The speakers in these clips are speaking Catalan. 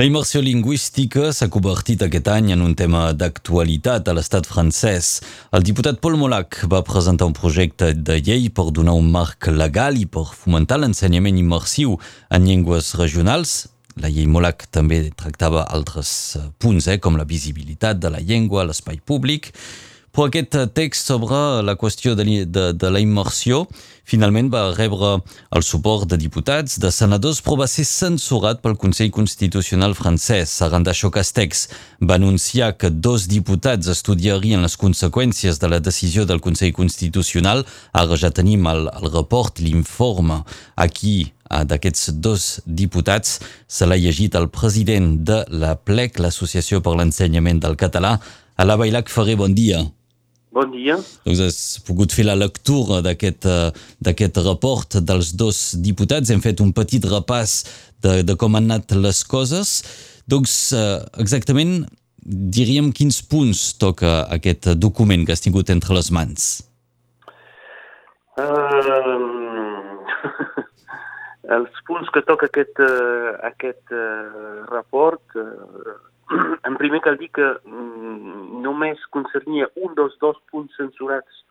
La immersió lingüística s'ha convertit aquest any en un tema d'actualitat a l'estat francès. El diputat Paul Molac va presentar un projecte de llei per donar un marc legal i per fomentar l'ensenyament immersiu en llengües regionals. La llei Molac també tractava altres eh, punts, eh, com la visibilitat de la llengua a l'espai públic. Però aquest text sobre la qüestió de, de, de la immersió finalment va rebre el suport de diputats, de senadors, però va ser censurat pel Consell Constitucional francès. Aranda Castex va anunciar que dos diputats estudiarien les conseqüències de la decisió del Consell Constitucional. Ara ja tenim el, el report, l'informe aquí d'aquests dos diputats se l'ha llegit el president de la PLEC, l'Associació per l'Ensenyament del Català. A la Bailac Ferrer, bon dia. Bon dia. Doncs has pogut fer la lectura d'aquest uh, report dels dos diputats. Hem fet un petit repàs de, de com han anat les coses. Doncs uh, exactament diríem quins punts toca aquest document que has tingut entre les mans. Uh, els punts que toca aquest, uh, aquest report en primer cal dir que mm, només concernia un dels dos punts censurats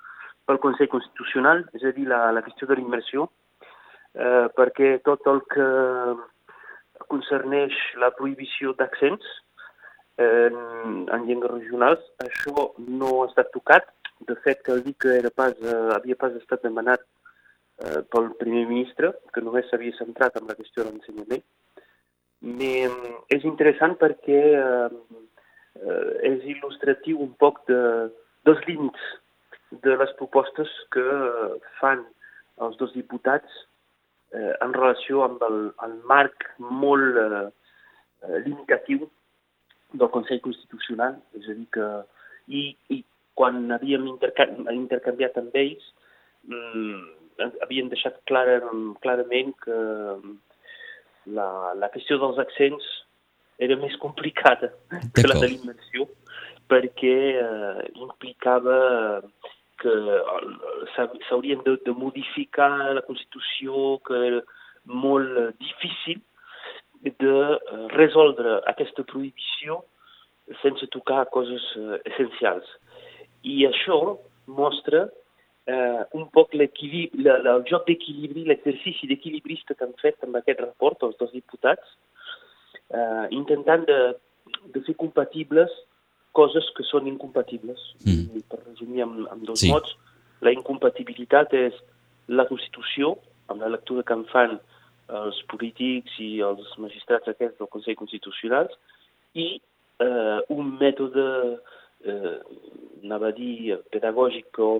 pel Consell Constitucional, és a dir, la, la qüestió de l'immersió, eh, perquè tot el que concerneix la prohibició d'accents en, en llengües regionals, això no ha estat tocat. De fet, cal dir que era pas, eh, havia pas estat demanat eh, pel primer ministre, que només s'havia centrat en la qüestió de l'ensenyament, és interessant perquè eh, és il·lustratiu un poc de, dels límits de les propostes que fan els dos diputats eh, en relació amb el, el marc molt eh, limitatiu del Consell Constitucional, és a dir que i, i quan havíem intercanviat amb ells mm, havien deixat clara, clarament que la, la qüestió dels accents era més complicada que la de l'immersió perquè eh, implicava que s'haurien de, de modificar la Constitució, que era molt difícil de eh, resoldre aquesta prohibició sense tocar coses eh, essencials. I això mostra eh, un poc l'equilibri, el joc d'equilibri, l'exercici d'equilibrista que han fet amb aquest report els dos diputats, eh, intentant de, de fer compatibles coses que són incompatibles. Mm. per resumir amb, amb dos sí. mots, la incompatibilitat és la Constitució, amb la lectura que en fan els polítics i els magistrats aquests del Consell Constitucional, i eh, un mètode, eh, anava a dir, pedagògic, però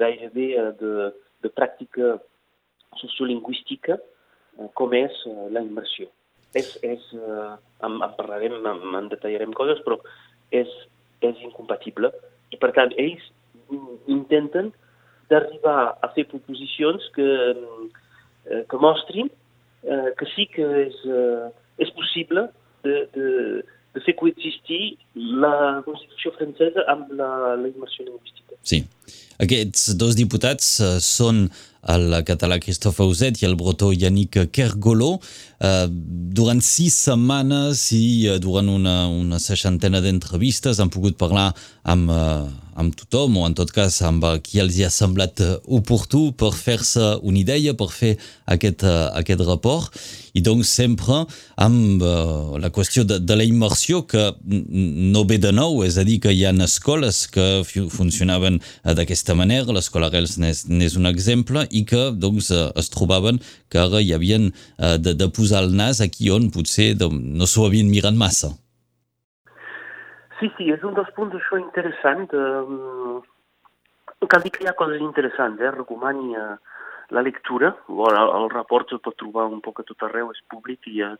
gairebé eh, de, de pràctica sociolingüística eh, com és eh, la immersió. És, és, eh, en, en parlarem, en, en detallarem coses, però és, és incompatible i per tant ells intenten d'arribar a fer proposicions que, eh, que mostrin eh, que sí que és, eh, és possible de, de, de fer coexistir la Constitució francesa amb la, la immersió lingüística. Sí. Aquests dos diputats uh, són el català Christophe Auset i el bretó Yannick Kergolo. Uh, durant sis setmanes i uh, durant una, una seixantena d'entrevistes han pogut parlar amb, uh, amb tothom o en tot cas amb qui els hi ha semblat oportú per fer-se una idea, per fer aquest, aquest report. I doncs sempre amb uh, la qüestió de, de la immersió que no ve de nou, és a dir, que hi ha escoles que funcionaven d'aquesta manera, l'escola Arrels n'és un exemple, i que doncs, es trobaven que ara hi havien de, de posar el nas aquí on potser no s'ho havien mirat massa. Sí, sí, és un dels punts això interessant. Eh, cal dir que hi ha coses interessants, eh? recomani eh, la lectura. El, el report es pot trobar un poc a tot arreu, és públic i eh,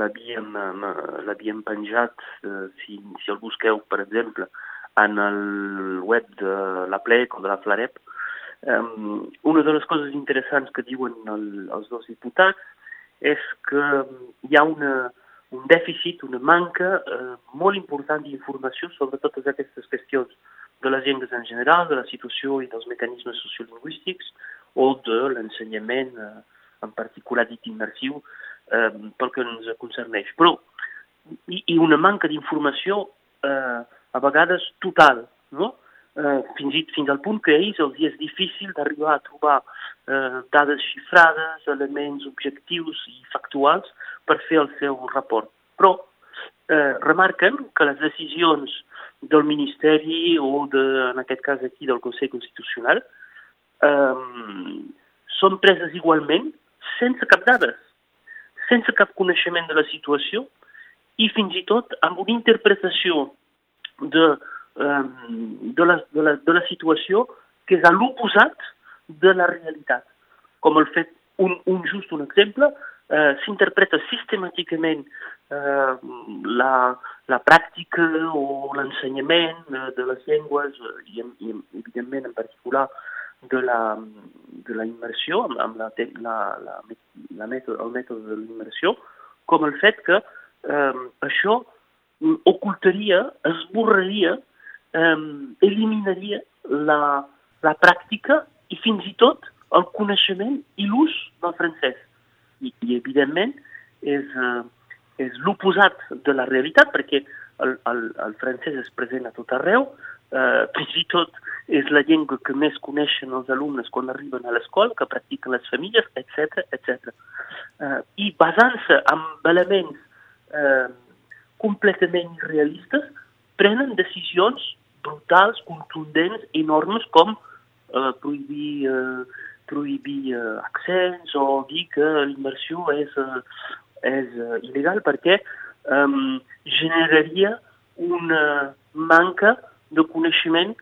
l'havíem penjat, eh, si, si el busqueu, per exemple, en el web de la PLEC o de la FLAREP. Um, una de les coses interessants que diuen el, els dos diputats és que hi ha una, un dèficit, una manca eh, molt important d'informació sobre totes aquestes qüestions de les llengües en general, de la situació i dels mecanismes sociolingüístics o de l'ensenyament, eh, en particular dit immersiu, eh, pel que ens concerneix. Però, i, i una manca d'informació eh, a vegades total, no? Eh, fins, i, fins al punt que ells els és difícil d'arribar a trobar eh, dades xifrades, elements objectius i factuals per fer el seu report. Però eh, remarquen que les decisions del Ministeri o, de, en aquest cas aquí, del Consell Constitucional, eh, són preses igualment sense cap dades, sense cap coneixement de la situació i fins i tot amb una interpretació de, um, de, la, de, la, de la situació que és a l'oposat de la realitat. Com el fet, un, un just un exemple, eh, s'interpreta sistemàticament eh, la, la pràctica o l'ensenyament eh, de les llengües i, i, evidentment en particular de la, de la immersió, amb, amb la, la, la, la mètode, el mètode de l'immersió, com el fet que eh, això ocultaria, esborraria, eh, eliminaria la, la pràctica i fins i tot el coneixement i l'ús del francès. I, i evidentment, és, eh, és l'oposat de la realitat, perquè el, el, el francès és present a tot arreu, eh, fins i tot és la llengua que més coneixen els alumnes quan arriben a l'escola, que practiquen les famílies, etc etc. Eh, I basant-se en elements eh, completament irrealistes, prenen decisions brutals, contundents, enormes, com eh, prohibir, eh, prohibir eh, accents o dir que l'immersió és, eh, és eh, il·legal perquè eh, generaria una manca de coneixement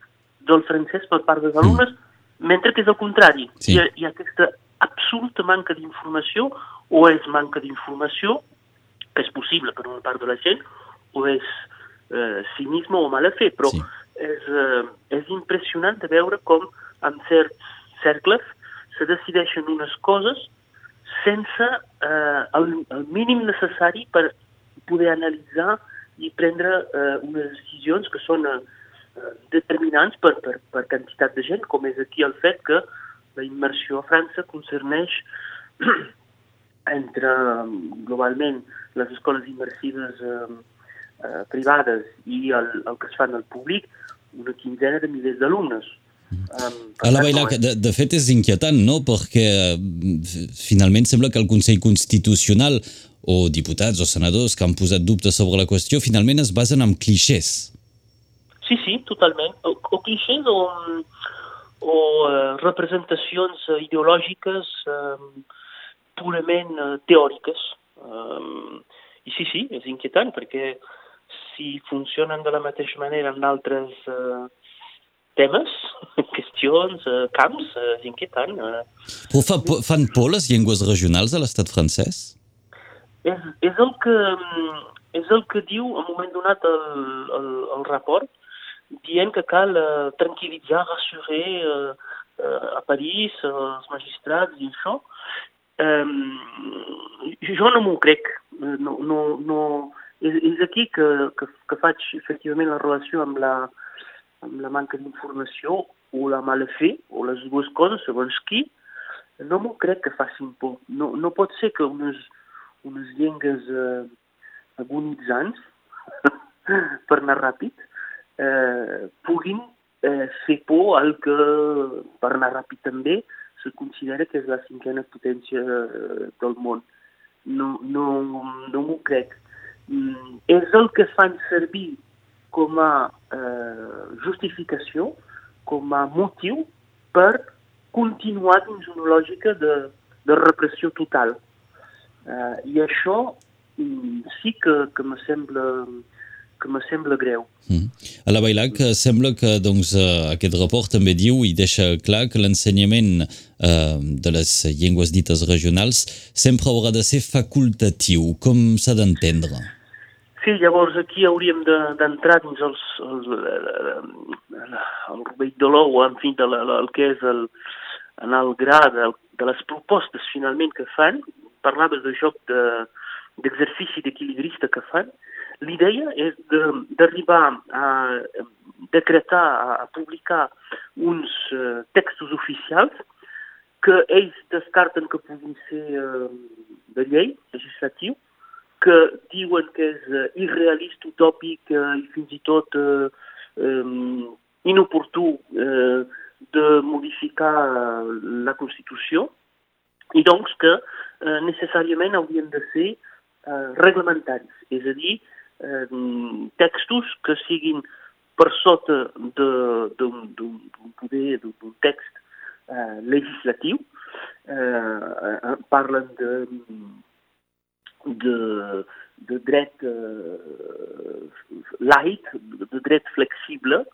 del francès per part dels alumnes, mm. mentre que és el contrari. Sí. Hi, ha, hi ha aquesta absoluta manca d'informació o és manca d'informació que és possible per una part de la gent, o és eh, cinisme o mala fe, però sí. És, eh, és impressionant de veure com en certs cercles se decideixen unes coses sense eh, el, el mínim necessari per poder analitzar i prendre eh, unes decisions que són eh, determinants per, per, per quantitat de gent, com és aquí el fet que la immersió a França concerneix entre globalment les escoles immersives eh, eh, privades i el, el que es fan al públic, una quinzena de milers d'alumnes. Um, la Bailà, de, de fet és inquietant, no? Perquè mm, finalment sembla que el Consell Constitucional o diputats o senadors que han posat dubtes sobre la qüestió finalment es basen en clichés. Sí, sí, totalment. O, o clichés o, o uh, representacions ideològiques um, purament uh, teòriques. Um, I sí, sí, és inquietant perquè si funcionen de la mateixa manera en altres uh, temes, qüestions, uh, camps, uh, és inquietant. Uh. Però fa, fan por les llengües regionals a l'estat francès? És, és, el que, és el que diu en un moment donat el, el, el rapport, dient que cal uh, tranquil·litzar, rassurer uh, uh, a París, uh, els magistrats i això. Um, jo no m'ho crec. No, no, no, és, és aquí que, que, que faig efectivament la relació amb la, amb la manca d'informació o la mala fe, o les dues coses, segons qui, no m'ho crec que facin por. No, no pot ser que unes, unes llengües eh, agonitzants, per anar ràpid, eh, puguin eh, fer por al que, per anar ràpid també, se considera que és la cinquena potència eh, del món. No, no, no m'ho crec. Mm, és el que fan servir com a eh, justificació, com a motiu per continuar dins una lògica de, de repressió total. Eh, I això mm, sí que, que me sembla que me sembla greu. Mm. A la Bailac sembla que doncs, uh, aquest report també diu i deixa clar que l'ensenyament uh, de les llengües dites regionals sempre haurà de ser facultatiu. Com s'ha d'entendre? Sí, llavors aquí hauríem d'entrar de, dins els, el, el, el rovell de l'ou, en fi, de la, el que és el, en el gra de, de les propostes finalment que fan. Parlaves de joc d'exercici de, d'equilibrista que fan. L'idea és d'arribar a decretar, a, publicar uns uh, textos oficials que ells descarten que puguin ser uh, de llei, legislatiu que diuen que és uh, irrealista, utòpic uh, i fins i tot uh, um, inoportú uh, de modificar uh, la Constitució i doncs que uh, necessàriament haurien de ser uh, reglamentaris, és a dir, uh, textos que siguin per sota d'un poder, d'un text uh, legislatiu, uh, parlen de de, de dret eh, laic, de dret flexible,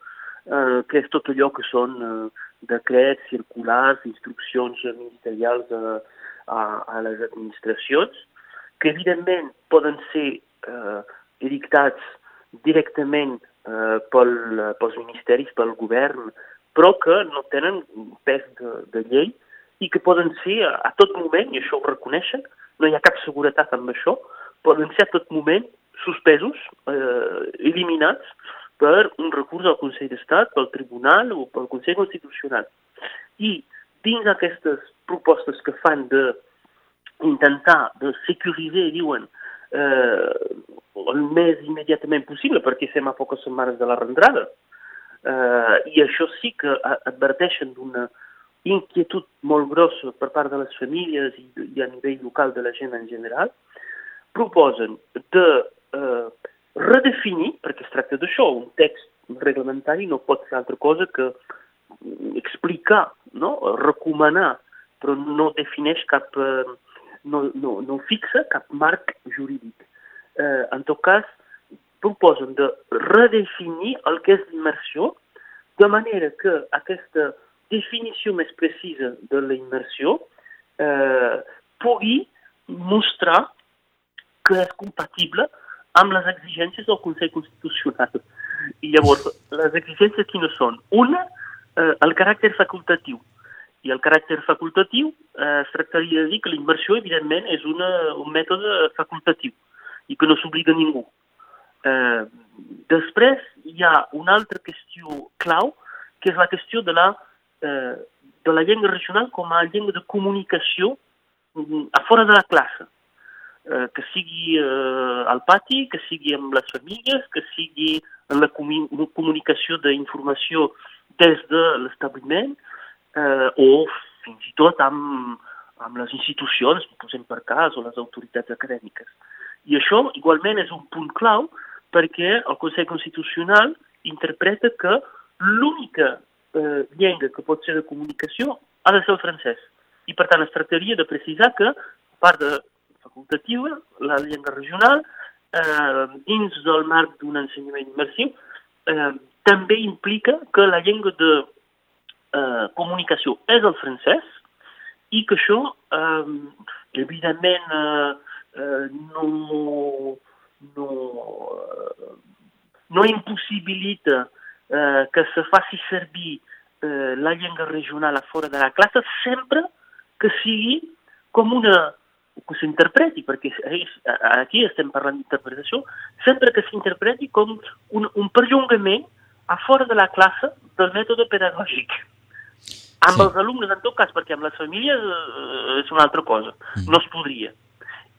eh, que és tot allò que són eh, decrets, circulars, instruccions ministerials a, a, a les administracions, que evidentment poden ser eh, edictats directament eh, pel, pels ministeris, pel govern, però que no tenen pes de, de llei i que poden ser a, a tot moment, i això ho reconeixen, no hi ha cap seguretat amb això, poden ser a tot moment suspesos, eh, eliminats per un recurs al Consell d'Estat, pel Tribunal o pel Consell Constitucional. I dins aquestes propostes que fan de intentar de securitzar, diuen, eh, el més immediatament possible, perquè estem a poques setmanes de la rentrada. Eh, I això sí que adverteixen d'una inquietud molt grossa per part de les famílies i, i a nivell local de la gent en general, proposen de eh, redefinir, perquè es tracta d'això, un text reglamentari no pot ser altra cosa que explicar, no? recomanar, però no defineix cap, eh, no, no, no fixa cap marc jurídic. Eh, en tot cas, proposen de redefinir el que és l'immersió, de manera que aquesta definició més precisa de la immersió eh, pugui mostrar que és compatible amb les exigències del Consell Constitucional. I llavors, les exigències quines són? Una, eh, el caràcter facultatiu. I el caràcter facultatiu eh, es tractaria de dir que la immersió, evidentment, és una, un mètode facultatiu i que no s'obliga ningú. Eh, després hi ha una altra qüestió clau, que és la qüestió de la eh, de la llengua regional com a llengua de comunicació mm, a fora de la classe, eh, que sigui eh, al pati, que sigui amb les famílies, que sigui en la comunicació d'informació des de l'establiment eh, o fins i tot amb, amb les institucions, posem per cas, o les autoritats acadèmiques. I això igualment és un punt clau perquè el Consell Constitucional interpreta que l'única eh, llengua que pot ser de comunicació ha de ser el francès. I per tant es tractaria de precisar que, a part de facultativa, la llengua regional, eh, dins del marc d'un ensenyament immersiu, eh, també implica que la llengua de eh, comunicació és el francès i que això, eh, evidentment, eh, eh, no, no, eh, no impossibilita eh, que se faci servir eh, la llengua regional a fora de la classe sempre que sigui com una que s'interpreti, perquè aquí estem parlant d'interpretació, sempre que s'interpreti com un, un perllongament a fora de la classe del mètode pedagògic. Amb sí. els alumnes, en tot cas, perquè amb les famílies eh, és una altra cosa, mm. no es podria.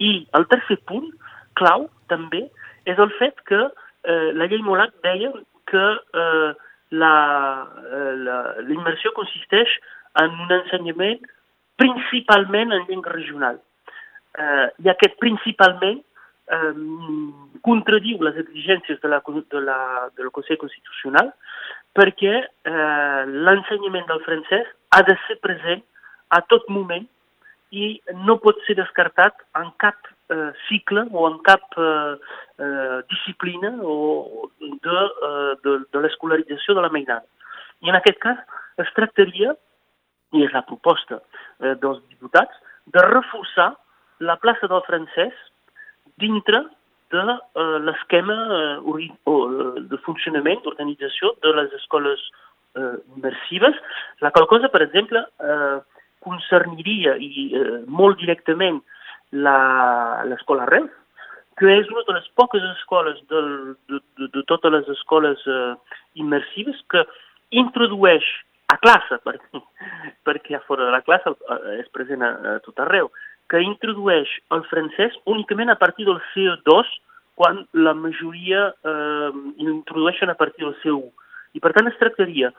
I el tercer punt, clau, també, és el fet que eh, la llei Molac deia que eh, l'immersió consisteix en un ensenyament principalment en llengua regional. Eh, I aquest principalment eh, contradiu les exigències de la, de la, del Consell Constitucional perquè eh, l'ensenyament del francès ha de ser present a tot moment i no pot ser descartat en cap eh, cicle o en cap eh, eh, disciplina o de, eh, de, de l'escolarització de la mainada. I en aquest cas es tractaria, i és la proposta eh, dels diputats, de reforçar la plaça del francès dintre de eh, l'esquema eh, eh de funcionament, d'organització de les escoles eh, immersives, la qual cosa, per exemple, eh, concerniria i eh, molt directament l'escola Reus, que és una de les poques escoles del, de, de, de totes les escoles eh, immersives que introdueix a classe, perquè, perquè a fora de la classe eh, és present a, a tot arreu, que introdueix el francès únicament a partir del CO2 quan la majoria eh, introdueixen a partir del CO1. I per tant es tractaria,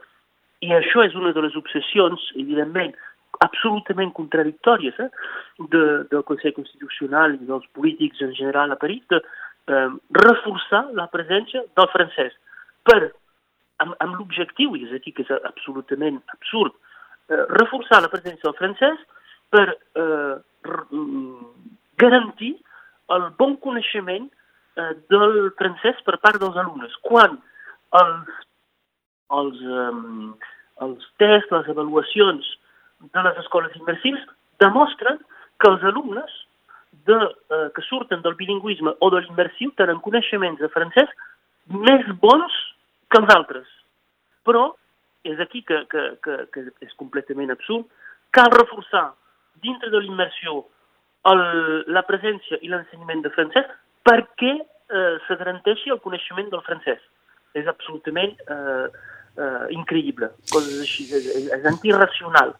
i això és una de les obsessions, evidentment, absolutament contradictòries eh, de, del Consell Constitucional i dels polítics en general a París, de eh, reforçar la presència del francès per, amb, amb l'objectiu, i és aquí que és absolutament absurd, eh, reforçar la presència del francès per eh, garantir el bon coneixement eh, del francès per part dels alumnes. Quan els, els, um, els tests, les avaluacions de les escoles immersives demostren que els alumnes de, eh, que surten del bilingüisme o de l'immersiu tenen coneixements de francès més bons que els altres. Però és aquí que, que, que, que és completament absurd. Cal reforçar dintre de l'immersió la presència i l'ensenyament de francès perquè eh, se garanteixi el coneixement del francès. És absolutament eh, eh, increïble, coses així, és, és antirracional.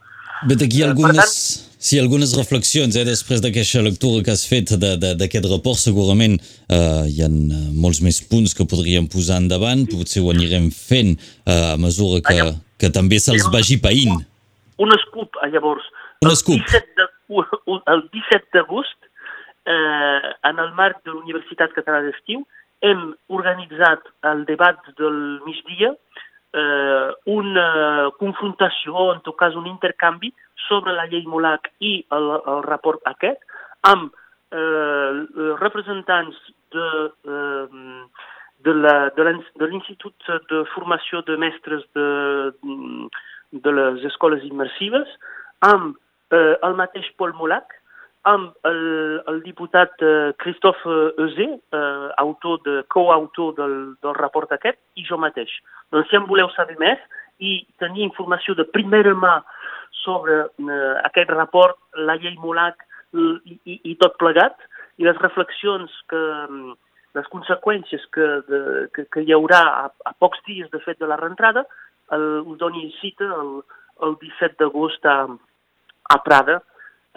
Bet aquí algunes, tant, sí, algunes reflexions, eh, després d'aquesta lectura que has fet d'aquest report, segurament eh, hi ha molts més punts que podríem posar endavant, potser ho anirem fent eh, a mesura que, que també se'ls vagi païnt. Un escup, llavors. Un escup. El 17 d'agost, eh, en el marc de l'Universitat Catalana d'Estiu, hem organitzat el debat del migdia eh, una confrontació, en tot cas un intercanvi, sobre la llei Molac i el, el rapport aquest, amb eh, representants de, eh, de l'Institut de Formació de Mestres de, de les escoles immersives, amb eh, el mateix Paul Molac, amb el, el diputat eh, Christophe Eusé, eh, autor de, coautor del, del rapport aquest, i jo mateix. Doncs si en voleu saber més i tenir informació de primera mà sobre eh, aquest rapport, la llei Molac i, i, i tot plegat, i les reflexions que, les conseqüències que, de, que, que hi haurà a, a pocs dies de fet de la rentrada, el, us doni cita el, el 17 d'agost a, a Prada,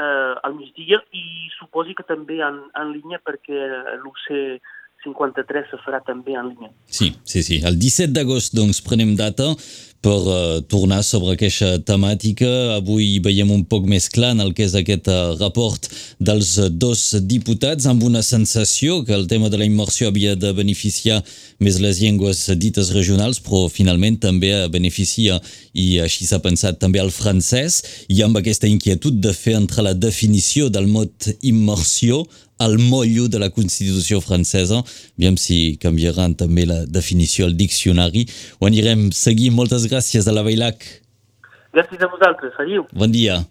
eh, al migdia i suposi que també en, en línia perquè l'UC 53 se farà també en línia. Sí, sí, sí. El 17 d'agost, doncs, prenem data per uh, tornar sobre aquesta temàtica. Avui veiem un poc més clar en el que és aquest uh, rapport dels uh, dos diputats amb una sensació que el tema de la immersió havia de beneficiar més les llengües dites regionals, però finalment també beneficia, i així s'ha pensat també el francès, i amb aquesta inquietud de fer entre la definició del mot immersió al mollo de la Constitució francesa. Aviam si canviaran també la definició al diccionari. Ho anirem seguint. Moltes gràcies a la Bailac. Gràcies a vosaltres. Adiu. Bon dia.